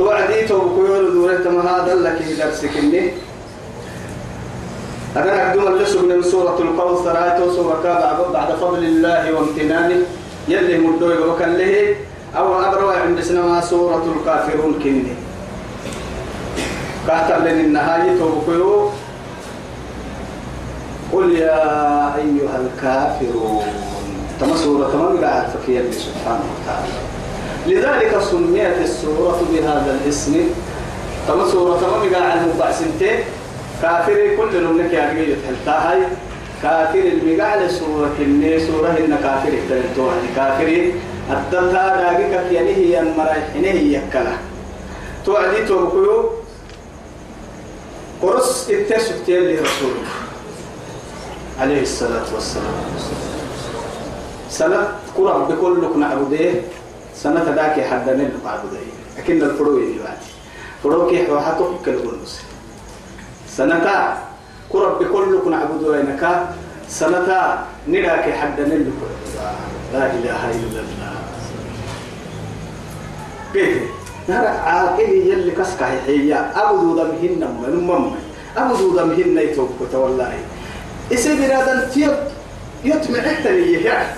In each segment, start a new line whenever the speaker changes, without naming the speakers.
توعدي توقيون دورة ما هذا لك درسك إني أنا أقدم اللسو من سورة القوثر آية سورة بعد فضل الله وامتنانه. يلي مدوي وكان له. أو أبروا عند سنما سورة الكافرون كني. كاتب لنا النهاية توقيون قل يا أيها الكافرون. تما سورة تما قاعد فكير سبحانه وتعالى. لذلك سميت السورة بهذا الاسم. تما سورة تما قاعد مبعسنتين كافر كل نملك يا تحلتها هاي. كافر المقال سورة كني سورة إن كافر اختلفتوا يعني كافر الدلتا داقيقة يعني هي المرايحين هي يكلا. توعدي توقيو. قرص التسكتين لرسوله عليه الصلاة والسلام. سنة قرآن بكل نعبده سنة ذاك حدا نلقى عبده لكن الفروع دلوقتي فروع كيف وحطوا كل بنوس سنة قرآن بكل نعبده إنك سنة نراك حدا نلقى لا إله إلا الله. كيف نرى عاقل يلي كسكه هي أبدو دمهن من مم. أبدو دمهن يتوب والله. إسي بنادم يتمع حتى يعني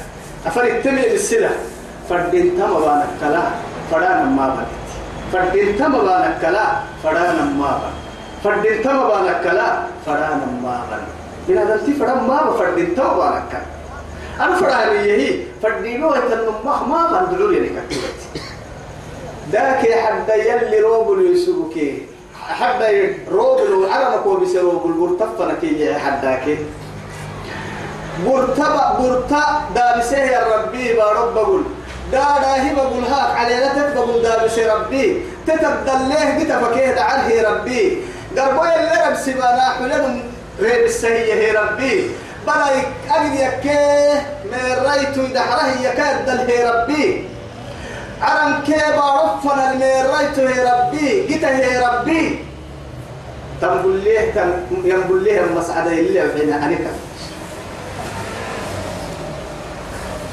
أفرق تمع بالسلة فردين تم بانك كلا فرانا ما بنت فردين تم بانك كلا فرانا ما بنت فردين تم بانك كلا فرانا ما بنت بنادم تي فرام ما فردين تم بانك كلا أنا فرا هي فردينو يتنم ما ما بندلو يعني كتبت ذاك حد يلي روب يسوكي حد روب العلم كو بيسروب البرتفنا كي حداك برتبا برتا دابسه يا ربي با رب دا داهي بقول هاك على لا تبقول دابسه ربي. تتبدل له جت فكيه يا ربي. قربوا اللي رب سبانا حلم ريب السهية يا ربي. بلا أجد يكيه من رايتو دحره يكاد دل ربي. عرم كيبا رفنا من رايتو يا ربي. جت يا ربي. تنقول ليه تن ينقول ليه المسعدة اللي بين أنك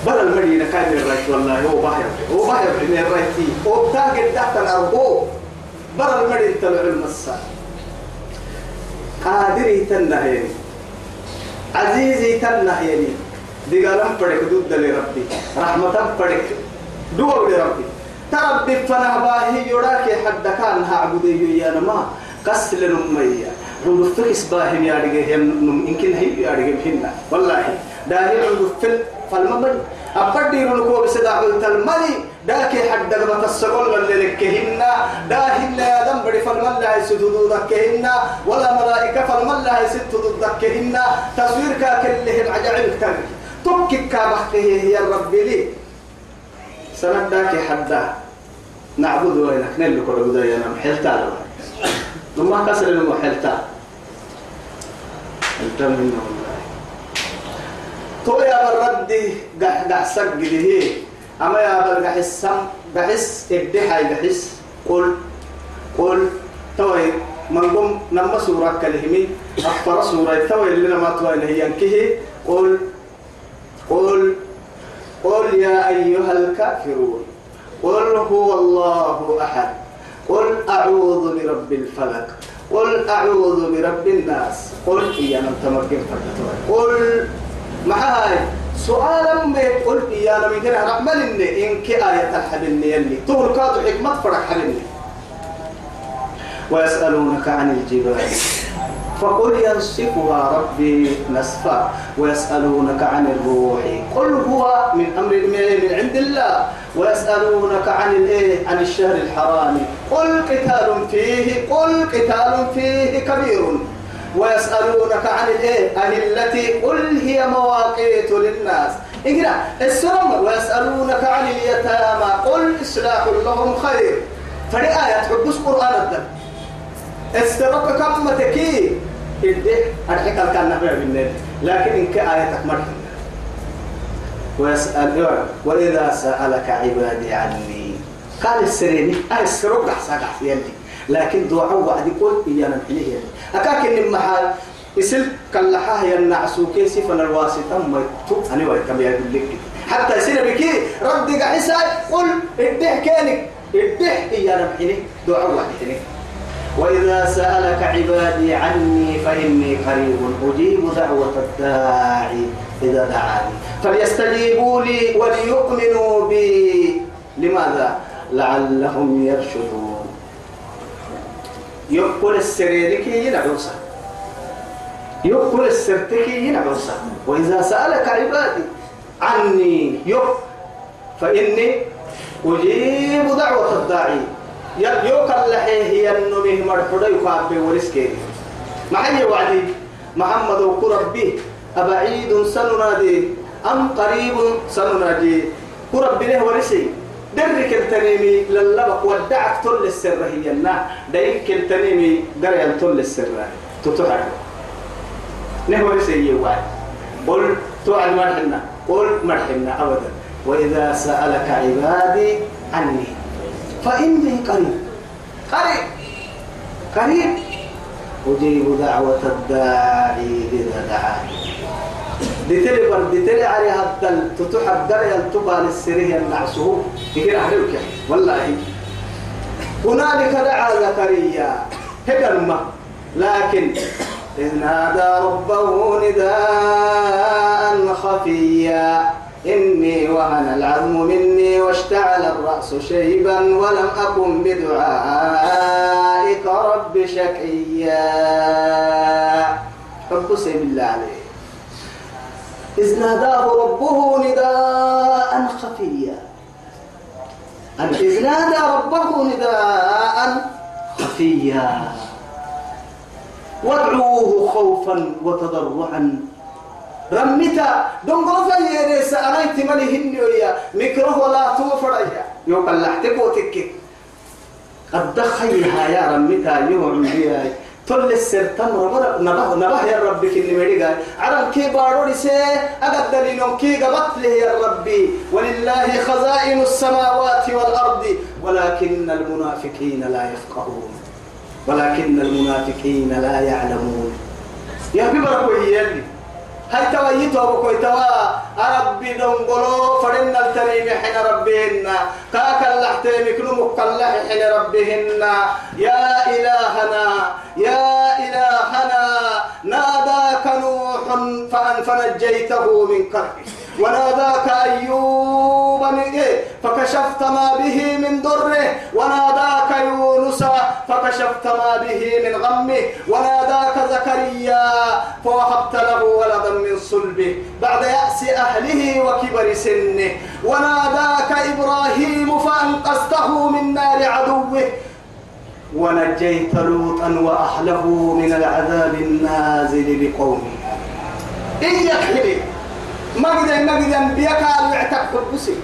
بل المدينة كان الرئيس والله هو باهر هو باهر من الرئيس هو تاجر تحت الأرض بل المدينة تبع المسا قادري تنهيني عزيزي تنهيني. دقالم بدك ضد لربي رحمة بدك دور لربي. تربي فنا باهي يراك حد كان هعبدي يا نما. قسل نمية. رمضفكس باهي يا رجال يمكن هي يا رجال والله داهي رمضفل فالمبن أبدي رنكو بسدع الملي داكي حد ما تسقل اللي لكهن داهن يا دم بدي فالمن لا يسدود ذكهن ولا ملائكة فالمن لا يسدود ذكهن تصوير كلهم عجائب كتر تبكي كابحته يا رب لي. سند داكي حدا. نعبد وينك نلقى كل يا نم حلتا ثم كسر المحلتا انت منه تو يا برد قح سجده أما يا بل قح السم بحس ابدحي بحس. قل قل توي من قم نما سورة كلهمي. أكبر سورة توي اللي ما توي هي ينكه قل قل قل يا أيها الكافرون. قل هو الله أحد. قل أعوذ برب الفلك قل أعوذ برب الناس. قل إيانا تمكن قل معاي. سؤالا ما يقول يا نبي كنا رحمن إن آية الحبن يلي. طول كاد حكمة فرح حبن ويسألونك عن الجبال. فقل ينصفها ربي نسفا ويسألونك عن الروح. قل هو من أمر من عند الله. ويسألونك عن الإيه؟ عن الشهر الحرام. قل قتال فيه قل قتال فيه كبير. ويسألونك عن الإيه؟ التي قل هي مواقيت للناس. اقرأ السلام ويسألونك عن اليتامى قل إصلاح لهم خير. فري آية تحبس قرآن الدم. استرق كم تكي إدي أرحك كان نبي بالنبي لكن إنك آياتك مرحبا ويسأل وإذا سألك عبادي عني. قال السريني أي السرق أحساك يلي لكن دعاء وعد يقول إيانا نحليه أكاك إن محال يسل كاللحاة ينعسو كيسي فن الواسطة ما يتوب أنا ويتم يقول حتى يصير بكي ردك عيسى قل ادح كانك ادح إيانا نحليه دعاء وعد وإذا سألك عبادي عني فإني قريب أجيب دعوة الداعي إذا دعاني. فليستجيبوا لي وليؤمنوا بي. لماذا؟ لعلهم يرشدون. يقول السريرك ينعوسا يقول السرتك ينعوسا وإذا سألك عبادي عني يق فإني أجيب دعوة الداعي. يوكل لحيه هي النمي مرحودا يقابل ورسكي ما هي وعدي. محمد وقرب به أبعيد سننادي. أم قريب سننادي. قرب له ورسي درك التنيمي للبق ودعك تل السر هي النا. دايك التنيمي دريا تل السر. تتحر نه ورسي يوعد قل توعد مرحنا قل مرحنا أبدا. وإذا سألك عبادي عني. فإني قريب. قريب. قريب. أجيب دعوة الداعي إذا دعاني. دتلي بر دتلي على هذا تتحدر يلتقى للسريه النعسه. يقول أهلك والله. هنالك دعا زكريا هدر لكن إذ نادى ربه نداء خفيا. إني وهن العظم مني واشتعل الرأس شيبا ولم أكن بدعائك رب شكيا. رب سيب الله عليه. إذ ناداه ربه نداء خفيا. إذ نادى ربه نداء خفيا. وادعوه خوفا وتضرعا. رمتا دنقل فيري سأليت ملهن ويا مكره ولا توفريا. يوكل لحتك وتكك قد دخيها يا رمتا يوم بياي تل السر تمر نبه نبه يا ربي كني مريقا عرب كي بارو سي أقد دليلهم كي قبط له يا ربي. ولله خزائن السماوات والأرض. ولكن المنافقين لا يفقهون. ولكن المنافقين لا يعلمون. يا ببركوا يلي هل تويتوا بكوي توا ربي دنقلو فرن التريم حين ربهن. كاك اللحترم كنو مكالله حين ربهن. يا إلهنا يا إلهنا ناداك نوح فنجيته من كربه. وناداك أيوب من إيه فكشفت ما به من ضره. وناداك يونس فكشفت ما به من غمه. وناداك زكريا فوهبت له ولدا من صلبه بعد يأس أهله وكبر سنه. وناداك إبراهيم فأنقذته من نار عدوه. ونجيت لوطا وأهله من العذاب النازل بقومه. يكفي ما قد ما قد أنبياء قالوا اعتق حبسي.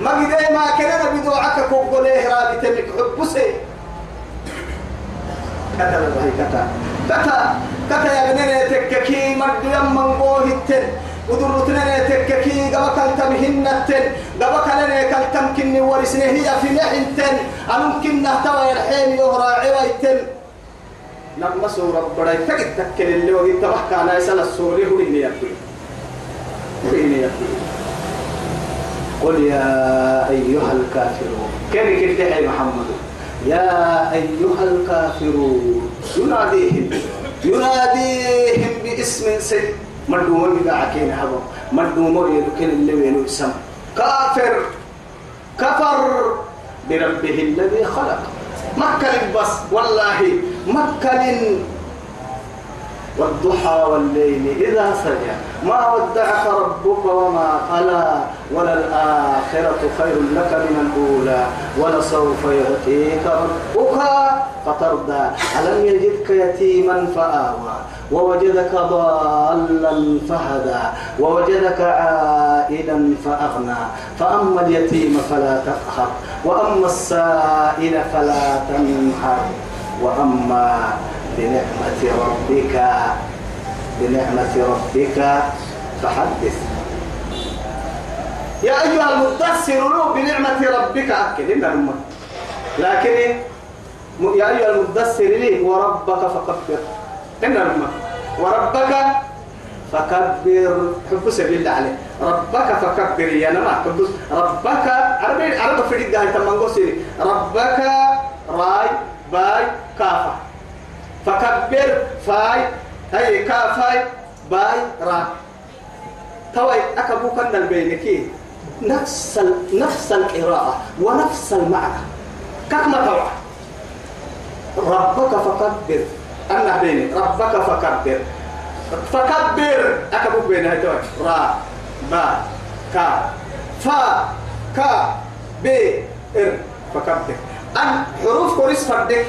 ما قد ما كنا بدوعك كوكوليه رابي تمك حبسي. كتا الله كتا. كتا كتا يا بني تككي مد يمن قوه التن ودرتنا تككي قبا كلتم هنتن. قبا كلنا كلتم كني ورسنه هي في نحنتن أممكن نهتوى يرحيم يهرى سورة بڑا تكت تكل اللي وقت تبحك يسأل السوري هو اللي يقول قل يا أيها الكافرون. كيف كنت محمد؟ يا أيها الكافرون. يناديهم. يناديهم باسم سيد مردوم بقاعكين حبا مردوم يدكين اللي وينو السم كافر. كفر. بربه الذي خلق. مكة بس والله مكة والضحى والليل إذا سجى ما ودعك ربك وما قلى وللآخرة خير لك من الأولى ولسوف يعطيك ربك فترضى. ألم يجدك يتيما فآوى ووجدك ضالا فهدى ووجدك عائلا فأغنى. فأما اليتيم فلا تقهر وأما السائل فلا تنهر وأما بنعمة ربك بنعمة ربك فحدث. يا أيها المدثر بنعمة ربك. أكد إن لكن يا أيها المدثر لي وربك فكبر. إن الماء وربك فكبر. حب سبيل الله عليه. ربك فكبر. يا نما ربك عربي عربي في الدهاية تمام ربك راي باي كافة. فكبر فاي هي كافاي باي را توي أكبو كنا البينكي نفس نفس القراءة ونفس المعنى كما توعى ربك فكبر أنا بيني ربك فكبر فكبر أكبر بين هاي را با كا فا كا ب إر فكبر أن حروف كوريس فردك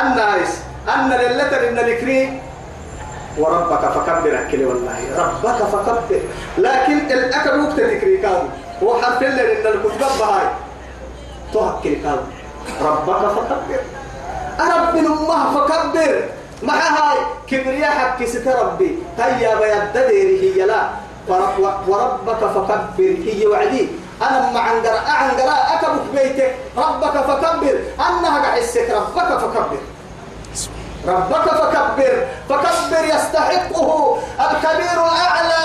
الناس أن للتر إن الكري وربك فكبر أكلي والله. ربك فكبر. لكن الأكل وقت ذكري كاو هو حرف اللي إن الكتب بهاي تهكي كاو. ربك فكبر. أرب من الله فكبر. مع هاي كبرياء حق ست ربي. هيا بيددير هي لا. وربك فكبر. هي وعدي. أنا مع عنقرا عنقرا أكبك بيتك. ربك فكبر. أنها قحسك ربك فكبر. ربك فكبر فكبر يستحقه الكبير الأعلى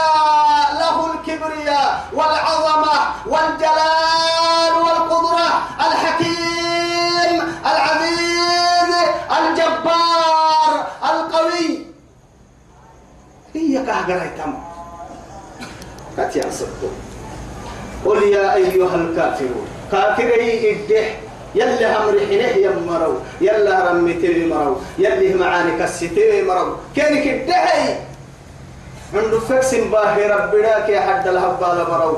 له الكبرياء والعظمة والجلال والقدرة الحكيم العزيز الجبار القوي. هي كهجرة تم كتيا صدق قل يا أيها الكافرون كافري الدح يلي هم رحنه يمروا يلا رمتي مروا يلي معاني كسيتي مروا كانك الدحي عنده فكس باهي ربنا كي حد الهبال مروا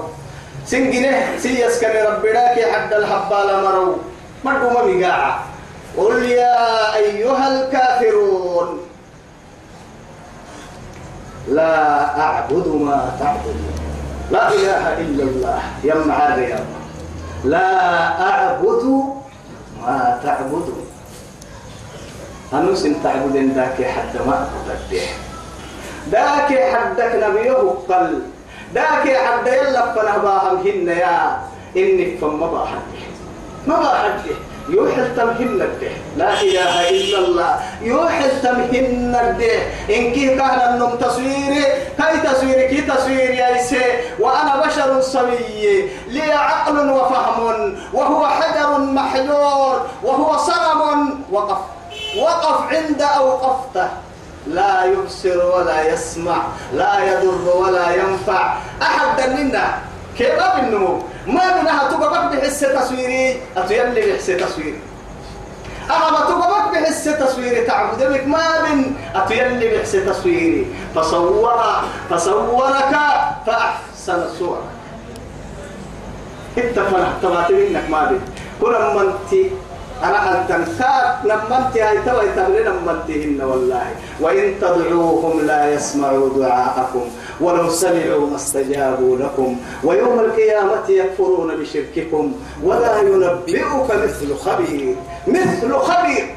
سنجنه سيس كان ربنا كي حد الهبال مروا مرقوا ما بيقاع قل يا أيها الكافرون لا أعبد ما تعبدون. لا إله إلا الله. يا معاري لا أعبد ما تعبدون أنوس تعبدين ذاك حد ما أقدر ذاك حدك نبيه قل. ذاك حد يلا فنباهم هن يا. إنك فما باحد ما باحد يوحل تمهن لا إله إلا الله. يوحل تمهن إن كي كان النم تصويري كي تصويري؟ كي تصويري يايسي وأنا بشر سوي لي عقل وفهم وهو حجر محجور وهو صنم وقف. وقف عند أوقفته لا يبصر ولا يسمع لا يضر ولا ينفع. أحد منا كيف النمو ما منها تقبك بحس تصويري؟ أتيلي بحس تصويري. أما تقبك بحس تصويري تعبد بك ما من. أتيلي بحس تصويري. فصور فصورك فأحسن الصور إنت فرحت منك ما بي كنا منتي أنا أنت كات نمنت هاي توي تبلي نمنتهن والله. وإن تدعوهم لا يسمعوا دعاءكم ولو سمعوا ما استجابوا لكم. ويوم القيامة يكفرون بشرككم ولا ينبئك مثل خبير. مثل خبير.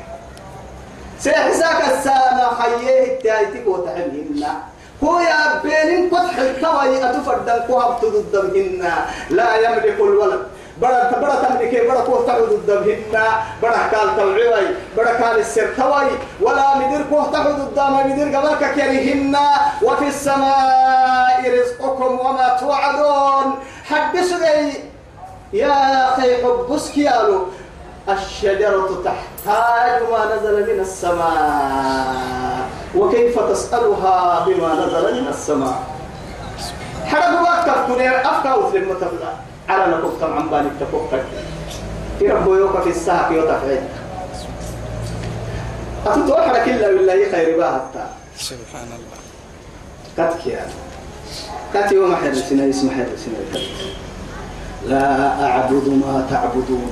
سيحساك السامة خيه التايتك وتحلهن هو يا بين فتح الكوي أتفردن كوهب ضدهن لا يملك الولد بڑا بڑا تملك بڑا كو تعود الدبهن بڑا قال توعي بڑا قال السر توي ولا مدير كو تعود الدم مدير قبلك كريهن وفي السماء رزقكم وما توعدون. حدثوا يا أخي حبسك يالو الشجرة تحتاج ما نزل من السماء. وكيف تسألها بما نزل من السماء؟ حرب وقت أفكار في على نكوك طبعا بالك تفكك يربو يوكا في الساعة يوتفعل أتتوحر كلا بالله خير باهتا
سبحان الله.
كتك يا كت يوم حد سنة اسم سنة لا أعبد ما تعبدون.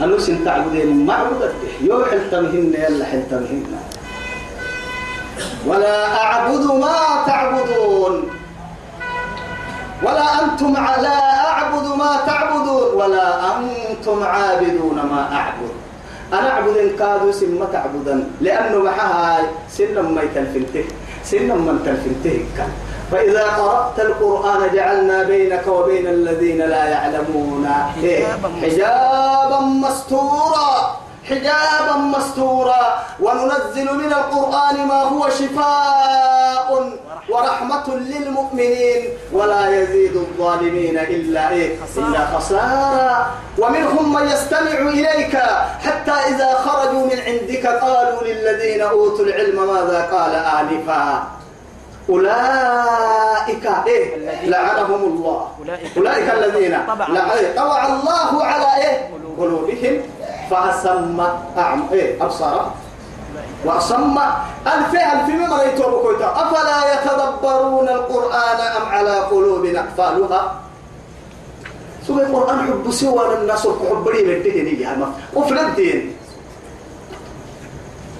أنو سن تعبدين ما عبدت يو حلتمهن يلا حلتمهن ولا أعبد ما تعبدون. ولا أنتم أعبد ما تعبدون ولا أنتم عابدون ما أعبد. أنا أعبد كادوا سم تعبدا لأنه معها سن ما يتلفنته سن من تلفنته كان فإذا قرأت القرآن جعلنا بينك وبين الذين لا يعلمون. حجابا مستورا. حجابا مستورا. وننزل من القرآن ما هو شفاء. ورحمة للمؤمنين ولا يزيد الظالمين إلا إيه؟ إلا خسارة. ومنهم من يستمع إليك حتى إذا خرجوا من عندك قالوا للذين أوتوا العلم ماذا قال آنفا؟ أولئك إيه؟ لعنهم الله. أولئك الذين طبع الله على إيه؟ قلوبهم. فأسم أعم إيه أبصر وأصم الفعل في مما يتوب أفلا يتدبرون القرآن أم على قلوب أقفالها؟ سوى القرآن حب سوى الناس حب لي بالدين يا ما وفي الدين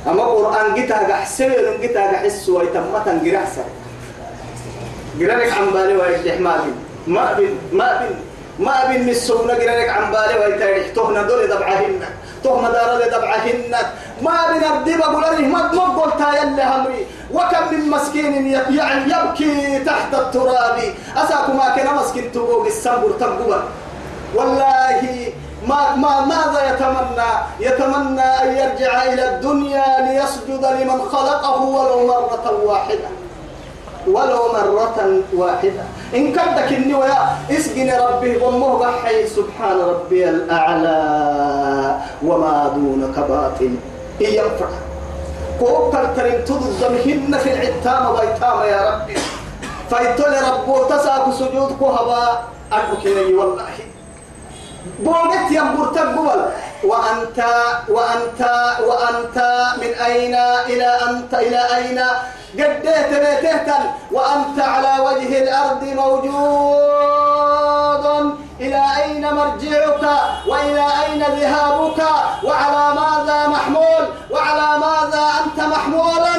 أما القرآن جيتها حسين جيتها حس ويتمتا جرحسا جرانك عن بالي ويجدح ما بين ما بين ما بين ما بين مسونا جرانك عن بالي ويتاريخ تهنا دول دبعهن تهنا دار دبعهن ما أقول أنا ما قلت يا همري. وكم من مسكين يعني يبكي تحت التراب. أساكم ما كان مسكين تبوغ السنبر تبوغ والله ما ما ماذا يتمنى؟ يتمنى أن يرجع إلى الدنيا ليسجد لمن خلقه ولو مرة واحدة. ولو مرة واحدة. إن كدك ويا اسقني ربي ومه بحي سبحان ربي الأعلى. وما دونك باطل. إن ينفع. كوكر ترين تضمهن في العتام ويتام يا ربي. فايتول ربو تساك سجود كهبا أربكني والله. بوغت ينبر تقبل وأنت وأنت وأنت من أين؟ إلى أنت إلى أين؟ قديت بيتهتا وأنت على وجه الأرض موجود. إلى أين مرجعك؟ وإلى أين ذهابك؟ وعلى ماذا محمول؟ وعلى ماذا أنت محمولا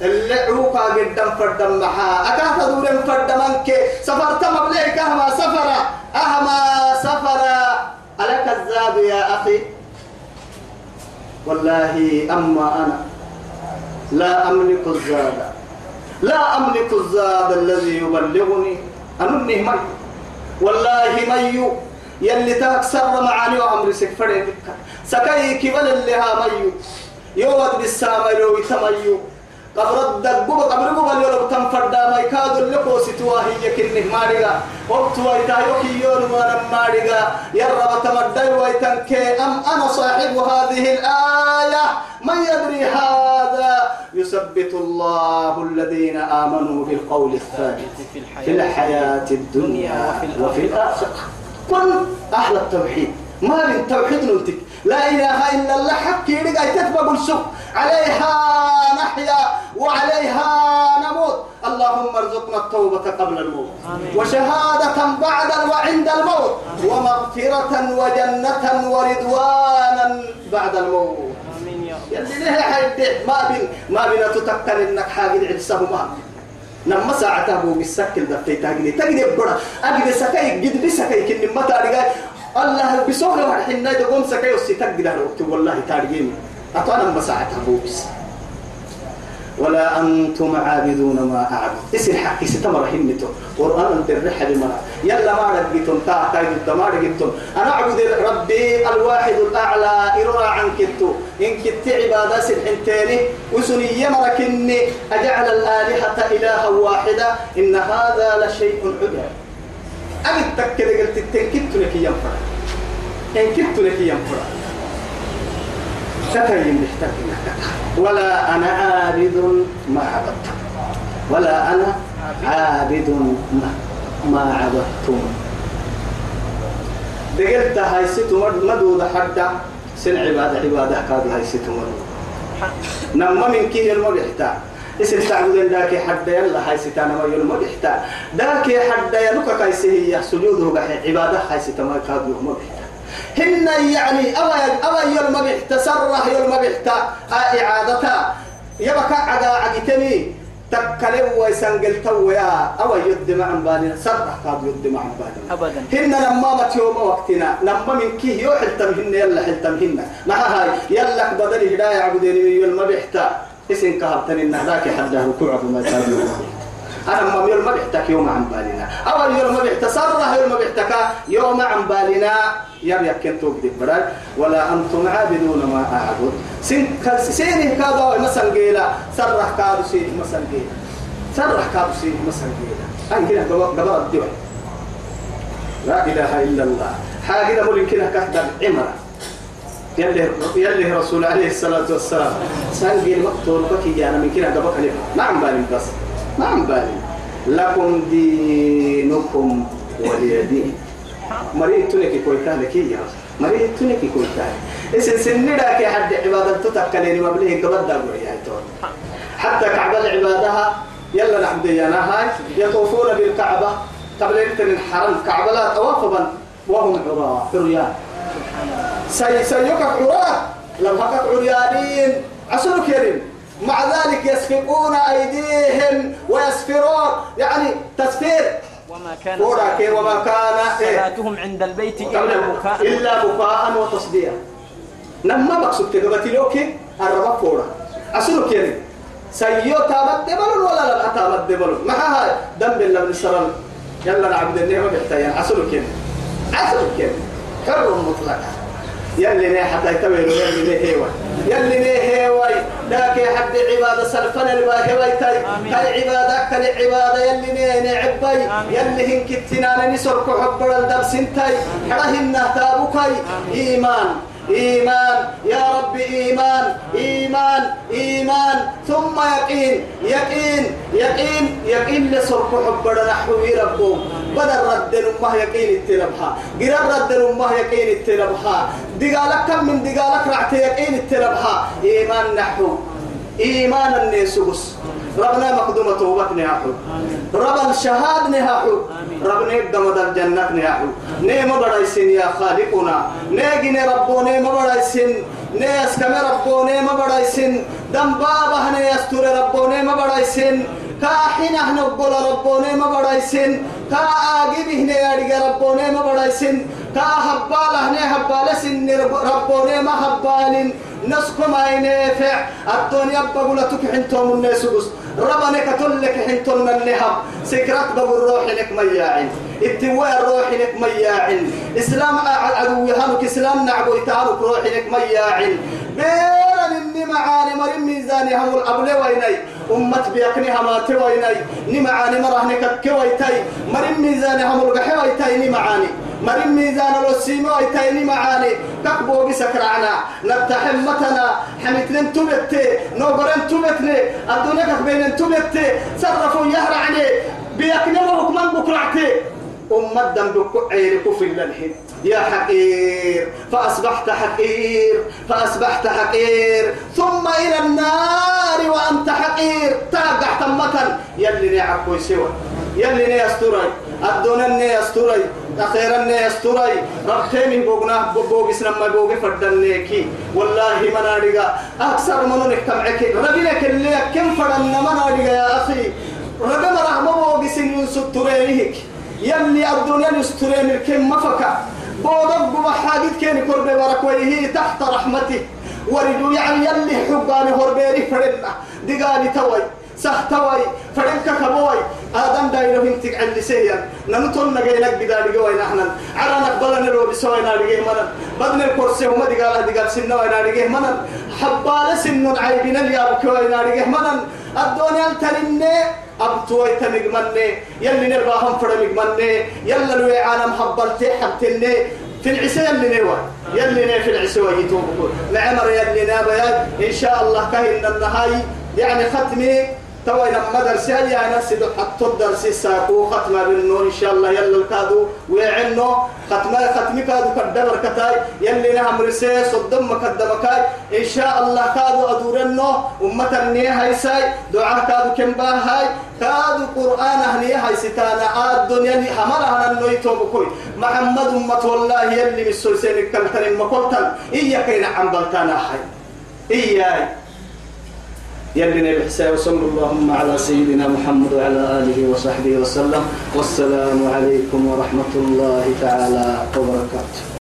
اللعوكا قدام فردم محا. أكاتا دورين فردمانك. سفرت مبليك أهما سفر. أهما سفر ألك الزاد يا أخي؟ والله أما أنا لا أملك الزاد. لا أملك الزاد الذي يبلغني. أنني مي والله مي يلي تكسر معاني وأمري سكفرين سكاي كبل اللي ها مي يوود بالسامة يوي تميو قبر الدقوب قبر قبل يلو تنفردا ما يكاد لكو ستوا هي كنه مارغا وقت ويتا يوكي يون ما مارغا يرب تمدي ويتنك أم أنا صاحب هذه الآية من يدري هذا يثبت الله الذين آمنوا بالقول الثابت في الحياة الدنيا وفي الآخرة كن أهل التوحيد ما من توحيد نلتك لا إله إلا الله حكي لقى تتبع السوق عليها نحيا وعليها نموت. اللهم ارزقنا التوبة قبل الموت. آمين. وشهادة بعد وعند الموت. ومغفرة وجنة ورضوانا بعد الموت. آمين يا رب. يلي ليه حيد ما بين ما بين تتكر إنك حاجة عدسهما. نما ساعة أبو مسكل دفتي تاجي تاجي برا أجد سكاي جد بسكاي كن متى الله واحد حنا يقوم سكاي وسيتك والله تارجين أطانا مساعة أبو بس ولا أنتم عابدون ما أعبد. اسم حق ستمر همتو قرآن الرحة بمرا يلا ما رقيتم تا تا ما رقيتم أنا أعبد ربي الواحد الأعلى. إرى عن كتو. إن كت عبادة سبحنتيني وسني يمركني. أجعل الآلهة إلها واحدة. إن هذا لشيء عجاب أجد تكد قلت تنكت لك ينفع. إن كت لك تكلم ولا أنا عابد ما عبدت. ولا أنا عابد ما, ما عبدتم دقلت هاي ستو مدودة حتى. سن عبادة عبادة كاد هاي ستو مدودة نما من كيه المرحتا اسم تعبدين؟ داكي حد يلا هاي ستانا ما يلو مرحتا داكي حد يلوكا كايسي هي سجوده عبادة هاي ستانا كاد يلو مرحتا هن يعني أو أو يوم تسرح يوم بحت إعادتها. يبقى عدا عقتني. تكلم ويسنقل تويا. أو يد مع بالنا سرح قاد يد مع بالنا
أبدا.
هن لما مت يوم وقتنا. لما من كي يو حلتمهن يلا حلتمهن مع هاي. يلا بدل هداية عبدين يوم ما بيحتا اسم كهبتني ذاك حدا ركوع ما تابعه أنا ما يوم ما بيحتك يوم عن بالنا أول يوم ما بيحتا سرح يوم ما بيحتك يوم عن بالنا يم يكن بدل ولا أنتم عابدون ما أعبد. سين سيني كذا مثلا قيلا سرح كادو سين مثلا قيلا سرح كادو سين مثلا قيلا أنا هنا قبل الدول لا إله إلا الله. حاجة مولين كده كهدر عمرة. يلي يلي رسول عليه الصلاة والسلام. سنجي المقتول بكي أنا من كده قبل كلمة ما عم بالي بس. ما عم بالي. لكم دينكم ولي دين. مريض تنكي كوي كان يا مريض كوي كان اسن سندا كي حد عبادة تتكلم مبليه قبل دابور يا تون حتى كعبة العبادة يلا نحمد هاي يطوفون بالكعبة قبل أن الحرم كعبة لا توافبا وهم عراة عريان سي سيوك عراة لم هكك عريانين عسر كريم مع ذلك يسفقون أيديهم ويسفرون يعني تسفير
وما كان
وما كان
صلاتهم عند البيت إلا بكاء.
إلا بكاء وتصديا نما مقصود كده بتلوكي الربا فورا. عسر كريم سيو تامت دبل ولا لا تامت دبل ما هاي دم بالله من السرل يلا نعبد النعمة بحتايا عسل كن عسل كن حر مطلق يلي نه حتى يتبعوا يلي نه هيوا يلي نه هيوا لكن حد عبادة سلفنا الباهوي تاي تاي عبادة كل عبادة يلي نه نعبي يلي هن كتنا نسر كحب الدرس تاي حرهن تابوكاي إيمان. إيمان. يا رب إيمان. إيمان. إيمان. ثم يقين. يقين. يقين. يقين لسرق حب نحو ربهم بدل رد أمه يقين التربها قرر رد أمه يقين التربها دقالك كم من دقالك رعت يقين التربها إيمان نحو إيمان الناس بس ربنا مقدومة توبت نهاحو. رب الشهاد نهاحو. رب نقدم در الجنة نهاحو. نيم بدايسين يا خالقنا. نيجي ربو نيم بدايسين نيس كم ربو نيم بدايسين دم بابا نيستور ربو نيم بدايسين كاحين إحنا قول ربو نيم بدايسين كا آجي بهنا يا ربو نيم بدايسين كا حبال إحنا حبال سن ربو نيم حبالين نسكم أي نافع الدنيا بقول تكحنتم الناس بس ربنا كتل لك حنتم من النهب سكرت بقول روح لك مياعين اتواء الروح لك مياعين إسلام عدو يهانك إسلام نعبو يتعالك روح لك مياعين بيرا إني معاني مريم ميزاني هم الأبلي ويني أمت بيكني هماتي ويني نمعاني مرهني كويتي مريم ميزاني هم القحي ويتي نمعاني مريم ميزان الوسيمة ويتيني معاني. كقبو بسكرعنا نبتحمتنا حمتنا. تبت نوبرن تبتني. الدنيا كبين تبت صرفوا يهرعني. بيكني وحكما بكرعتي. أمة دم عيرك في اللحين يا حقير فأصبحت حقير فأصبحت حقير. ثم إلى النار وأنت حقير. تابع تمتا يلي نعكو سوى. يلي نيستري الدنيا نيستري أخيرا نيستري ربتيني بوغنا بوغس لما بوغي فردنيكي والله مناريغا أكثر من نكتمعك ربنا كلي كم فردن مناريغا يا أخي ربنا رحمه بوغس ينسطرينيك يلي الدنيا يسترين الكم مفكا بودب بمحاجد كين كربي وركويه تحت رحمته وردوا يعني يلي حباني هربيري فرنا دقاني توي سهتوي فرنك كبوي آدم دايرو هنتك عند سيا نمتون نجيلك بداري جوا نحن على نقبلنا لو بسوي نارجيه منا بدنا الكرسي وما دقال دقال سنة ونارجيه منا حبال سن عيبنا اللي أبكوا نارجيه منا الدنيا تلني أبتوي تمجمني يلي نرباهم فرمجمني يلا لوي عالم حبلتي حبتني في العسى يلي نوا يلي ني في العسى ويتوبكم معمر يلي نابا إن شاء الله كهن النهاي. يعني ختمي. توي لما درسي يا نفسي حتى الدرس ساقو ختمة بالنور إن شاء الله. يلا الكادو ويعنو. ختمة ختمي كادو كدبر كتاي. يلي نعم رسي صدم مقدمكاي إن شاء الله كادو أدورنو. أمة النية هاي ساي. دعاء كادو كم هاي. كادو قرآن هنية هاي ستانا. الدنيا اللي حملها النويتو بكوي محمد أمة والله يلي مسلسين الكلتن مقلتن إياك نعم بلتانا هاي. إياي. يلي الحساب وصلى اللهم على سيدنا محمد وعلى آله وصحبه وسلم والسلام عليكم ورحمة الله تعالى وبركاته.